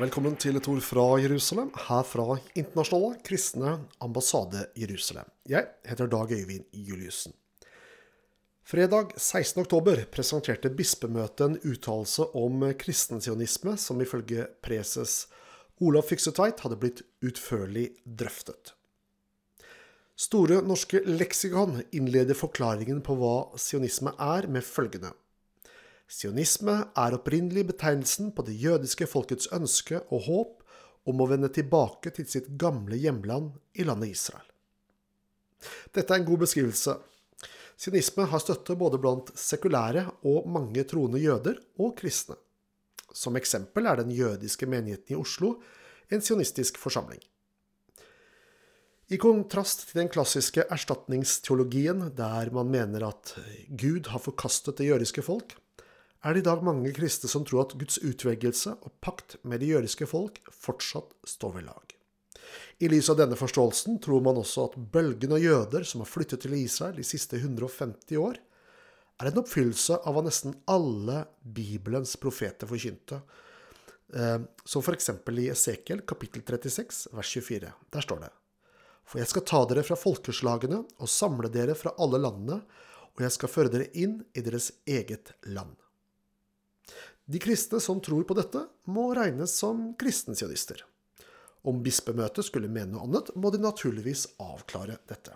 velkommen til et ord fra Jerusalem, her fra Internasjonale kristne ambassade Jerusalem. Jeg heter Dag Øyvind Juliussen. Fredag 16.10 presenterte bispemøtet en uttalelse om kristensionisme som ifølge preses Olav Fiksetveit hadde blitt utførlig drøftet. Store norske leksikon innleder forklaringen på hva sionisme er, med følgende. Sionisme er opprinnelig betegnelsen på det jødiske folkets ønske og håp om å vende tilbake til sitt gamle hjemland i landet Israel. Dette er en god beskrivelse. Sionisme har støtte både blant sekulære og mange troende jøder og kristne. Som eksempel er den jødiske menigheten i Oslo en sionistisk forsamling. I kontrast til den klassiske erstatningsteologien, der man mener at Gud har forkastet det jødiske folk, er det i dag mange kristne som tror at Guds utvelgelse og pakt med det jødiske folk fortsatt står ved lag. I lys av denne forståelsen tror man også at bølgen av jøder som har flyttet til Israel de siste 150 år, er en oppfyllelse av hva nesten alle Bibelens profeter forkynte, eh, som f.eks. i Esekiel kapittel 36 vers 24. Der står det For jeg skal ta dere fra folkeslagene og samle dere fra alle landene, og jeg skal føre dere inn i deres eget land. De kristne som tror på dette, må regnes som kristensionister. Om bispemøtet skulle mene noe annet, må de naturligvis avklare dette.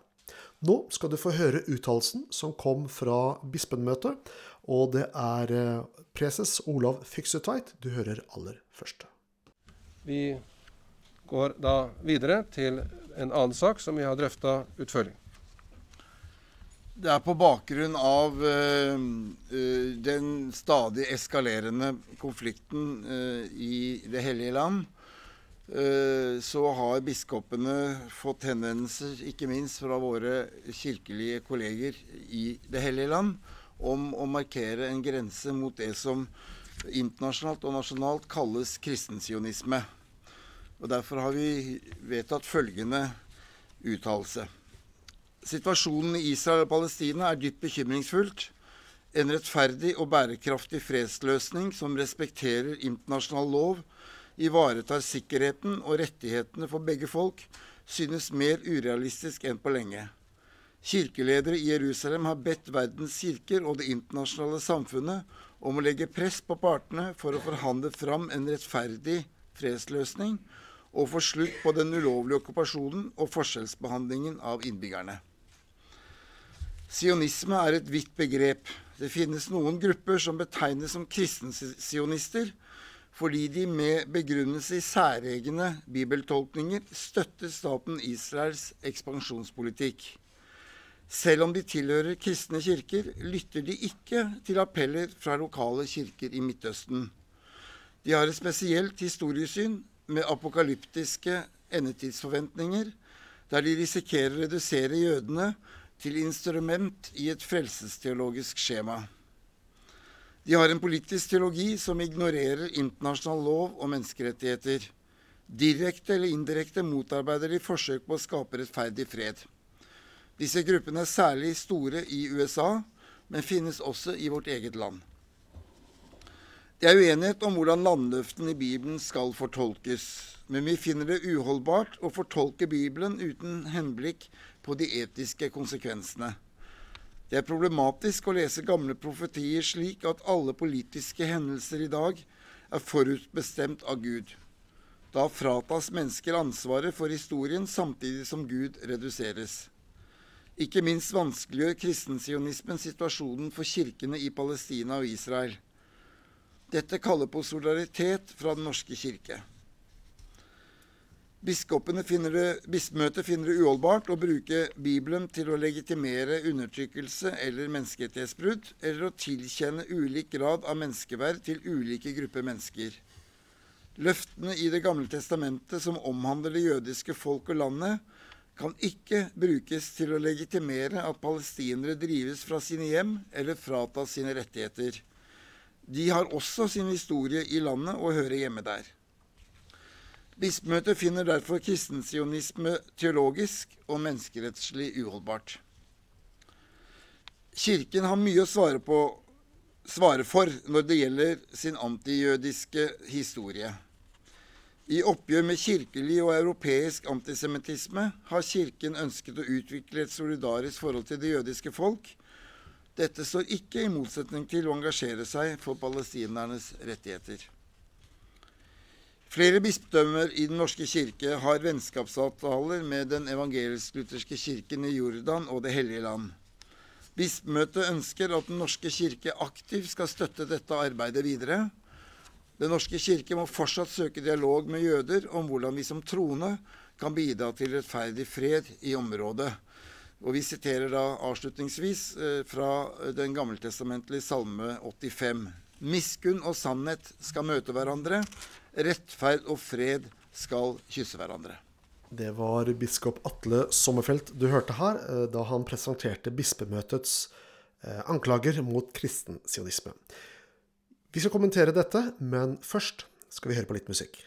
Nå skal du få høre uttalelsen som kom fra bispemøtet, og det er eh, preses Olav Fyksetveit du hører aller først. Vi går da videre til en annen sak som vi har drøfta utførlig. Det er på bakgrunn av uh, den stadig eskalerende konflikten uh, i Det hellige land. så har biskopene fått henvendelser, ikke minst fra våre kirkelige kolleger i Det hellige land, om å markere en grense mot det som internasjonalt og nasjonalt kalles kristensionisme. Og Derfor har vi vedtatt følgende uttalelse. Situasjonen i Israel og Palestina er dypt bekymringsfullt. En rettferdig og bærekraftig fredsløsning som respekterer internasjonal lov, ivaretar sikkerheten og rettighetene for begge folk, synes mer urealistisk enn på lenge. Kirkeledere i Jerusalem har bedt verdens kirker og det internasjonale samfunnet om å legge press på partene for å forhandle fram en rettferdig fredsløsning og få slutt på den ulovlige okkupasjonen og forskjellsbehandlingen av innbyggerne. Sionisme er et vidt begrep. Det finnes noen grupper som betegnes som kristensionister fordi de med begrunnelse i særegne bibeltolkninger støtter staten Israels ekspansjonspolitikk. Selv om de tilhører kristne kirker, lytter de ikke til appeller fra lokale kirker i Midtøsten. De har et spesielt historiesyn med apokalyptiske endetidsforventninger, der de risikerer å redusere jødene til instrument i et frelsesteologisk skjema. De har en politisk teologi som ignorerer internasjonal lov og menneskerettigheter. Direkte eller indirekte motarbeider de forsøk på å skape rettferdig fred. Disse gruppene er særlig store i USA, men finnes også i vårt eget land. Det er uenighet om hvordan landløftene i Bibelen skal fortolkes, men vi finner det uholdbart å fortolke Bibelen uten henblikk på de etiske konsekvensene. Det er problematisk å lese gamle profetier slik at alle politiske hendelser i dag er forutbestemt av Gud. Da fratas mennesker ansvaret for historien samtidig som Gud reduseres. Ikke minst vanskeliggjør kristensionismen situasjonen for kirkene i Palestina og Israel. Dette kaller på solidaritet fra Den norske kirke. Biskopene finner det, Bispemøtet finner det uholdbart å bruke Bibelen til å legitimere undertrykkelse eller menneskerettighetsbrudd, eller å tilkjenne ulik grad av menneskeverd til ulike grupper mennesker. Løftene i Det gamle testamentet som omhandler det jødiske folk og landet, kan ikke brukes til å legitimere at palestinere drives fra sine hjem eller fratas sine rettigheter. De har også sin historie i landet og hører hjemme der. Bispemøtet finner derfor kristensionisme teologisk og menneskerettslig uholdbart. Kirken har mye å svare, på, svare for når det gjelder sin antijødiske historie. I oppgjør med kirkelig og europeisk antisemittisme har Kirken ønsket å utvikle et solidarisk forhold til det jødiske folk. Dette står ikke i motsetning til å engasjere seg for palestinernes rettigheter. Flere bispedømmer i Den norske kirke har vennskapsavtaler med den evangelisk-lutherske kirken i Jordan og Det hellige land. Bispemøtet ønsker at Den norske kirke aktivt skal støtte dette arbeidet videre. Den norske kirke må fortsatt søke dialog med jøder om hvordan vi som troende kan bidra til rettferdig fred i området. Og Vi siterer da avslutningsvis eh, fra den gammeltestamentlige salme 85. Miskunn og sannhet skal møte hverandre. Rettferd og fred skal kysse hverandre. Det var biskop Atle Sommerfelt du hørte her, eh, da han presenterte bispemøtets eh, anklager mot kristen sionisme. Vi skal kommentere dette, men først skal vi høre på litt musikk.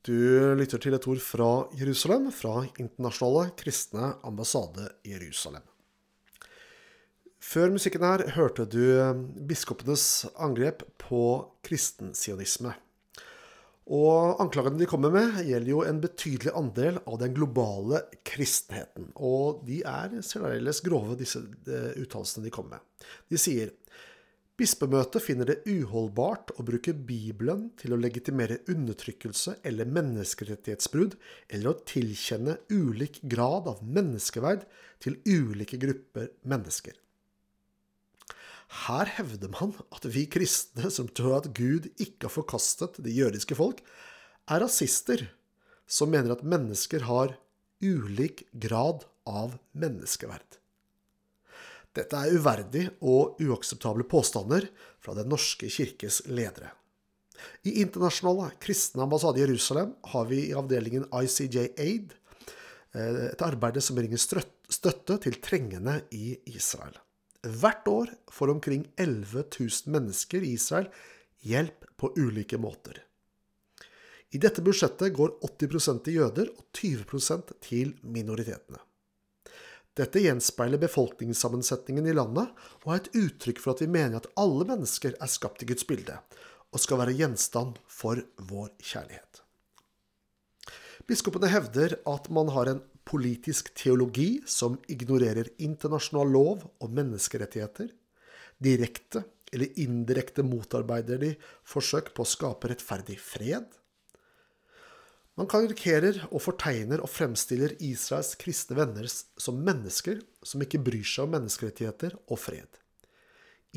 Du lytter til et ord fra Jerusalem, fra Internasjonale kristne ambassade Jerusalem. Før musikken her hørte du biskopenes angrep på kristensionisme. Og anklagene de kommer med, gjelder jo en betydelig andel av den globale kristenheten. Og de er særdeles grove, disse uttalelsene de kommer med. De sier Bispemøtet finner det uholdbart å bruke Bibelen til å legitimere undertrykkelse eller menneskerettighetsbrudd, eller å tilkjenne ulik grad av menneskeverd til ulike grupper mennesker. Her hevder man at vi kristne som tror at Gud ikke har forkastet det jødiske folk, er rasister som mener at mennesker har ulik grad av menneskeverd. Dette er uverdig og uakseptable påstander fra Den norske kirkes ledere. I Internasjonale kristne ambassade i Jerusalem har vi i avdelingen ICJ Aid eh, et arbeid som bringer støtte til trengende i Israel. Hvert år får omkring 11 000 mennesker i Israel hjelp på ulike måter. I dette budsjettet går 80% til jøder og 20% til minoritetene. Dette gjenspeiler befolkningssammensetningen i landet og er et uttrykk for at vi mener at alle mennesker er skapt i Guds bilde og skal være gjenstand for vår kjærlighet. Biskopene hevder at man har en politisk teologi som ignorerer internasjonal lov og menneskerettigheter, direkte eller indirekte motarbeider de forsøk på å skape rettferdig fred, man karikerer og fortegner og fremstiller Israels kristne venner som mennesker som ikke bryr seg om menneskerettigheter og fred.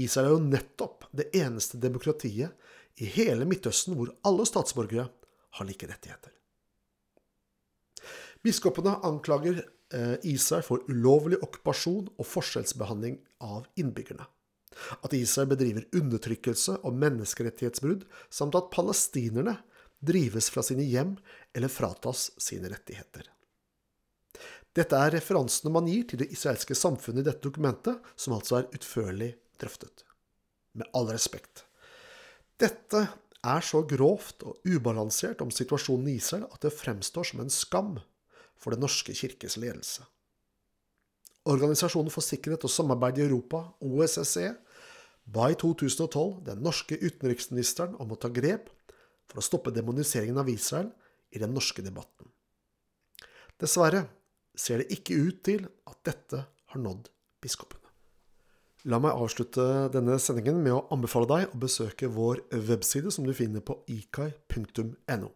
Israel er jo nettopp det eneste demokratiet i hele Midtøsten hvor alle statsborgere har like rettigheter. Biskopene anklager eh, Israel for ulovlig okkupasjon og forskjellsbehandling av innbyggerne. At Israel bedriver undertrykkelse og menneskerettighetsbrudd, samt at palestinerne drives fra sine hjem eller fratas sine rettigheter. Dette er referansene man gir til det israelske samfunnet i dette dokumentet, som altså er utførlig drøftet. Med all respekt. Dette er så grovt og ubalansert om situasjonen i Israel at det fremstår som en skam for Den norske kirkes ledelse. Organisasjonen for sikkerhet og samarbeid i Europa, OSSE, ba i 2012 den norske utenriksministeren om å ta grep for å stoppe demoniseringen av Israel i den norske debatten. Dessverre ser det ikke ut til at dette har nådd biskopene. La meg avslutte denne sendingen med å anbefale deg å besøke vår webside som du finner på ikai.no.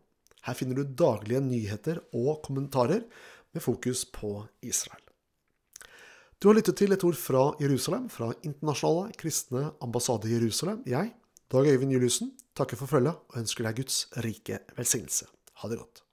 Her finner du daglige nyheter og kommentarer med fokus på Israel. Du har lyttet til et ord fra Jerusalem, fra Internasjonale kristne ambassade i Jerusalem. Jeg, Dag Øyvind Juliussen, takker for følget og ønsker deg Guds rike velsignelse. Ha det godt.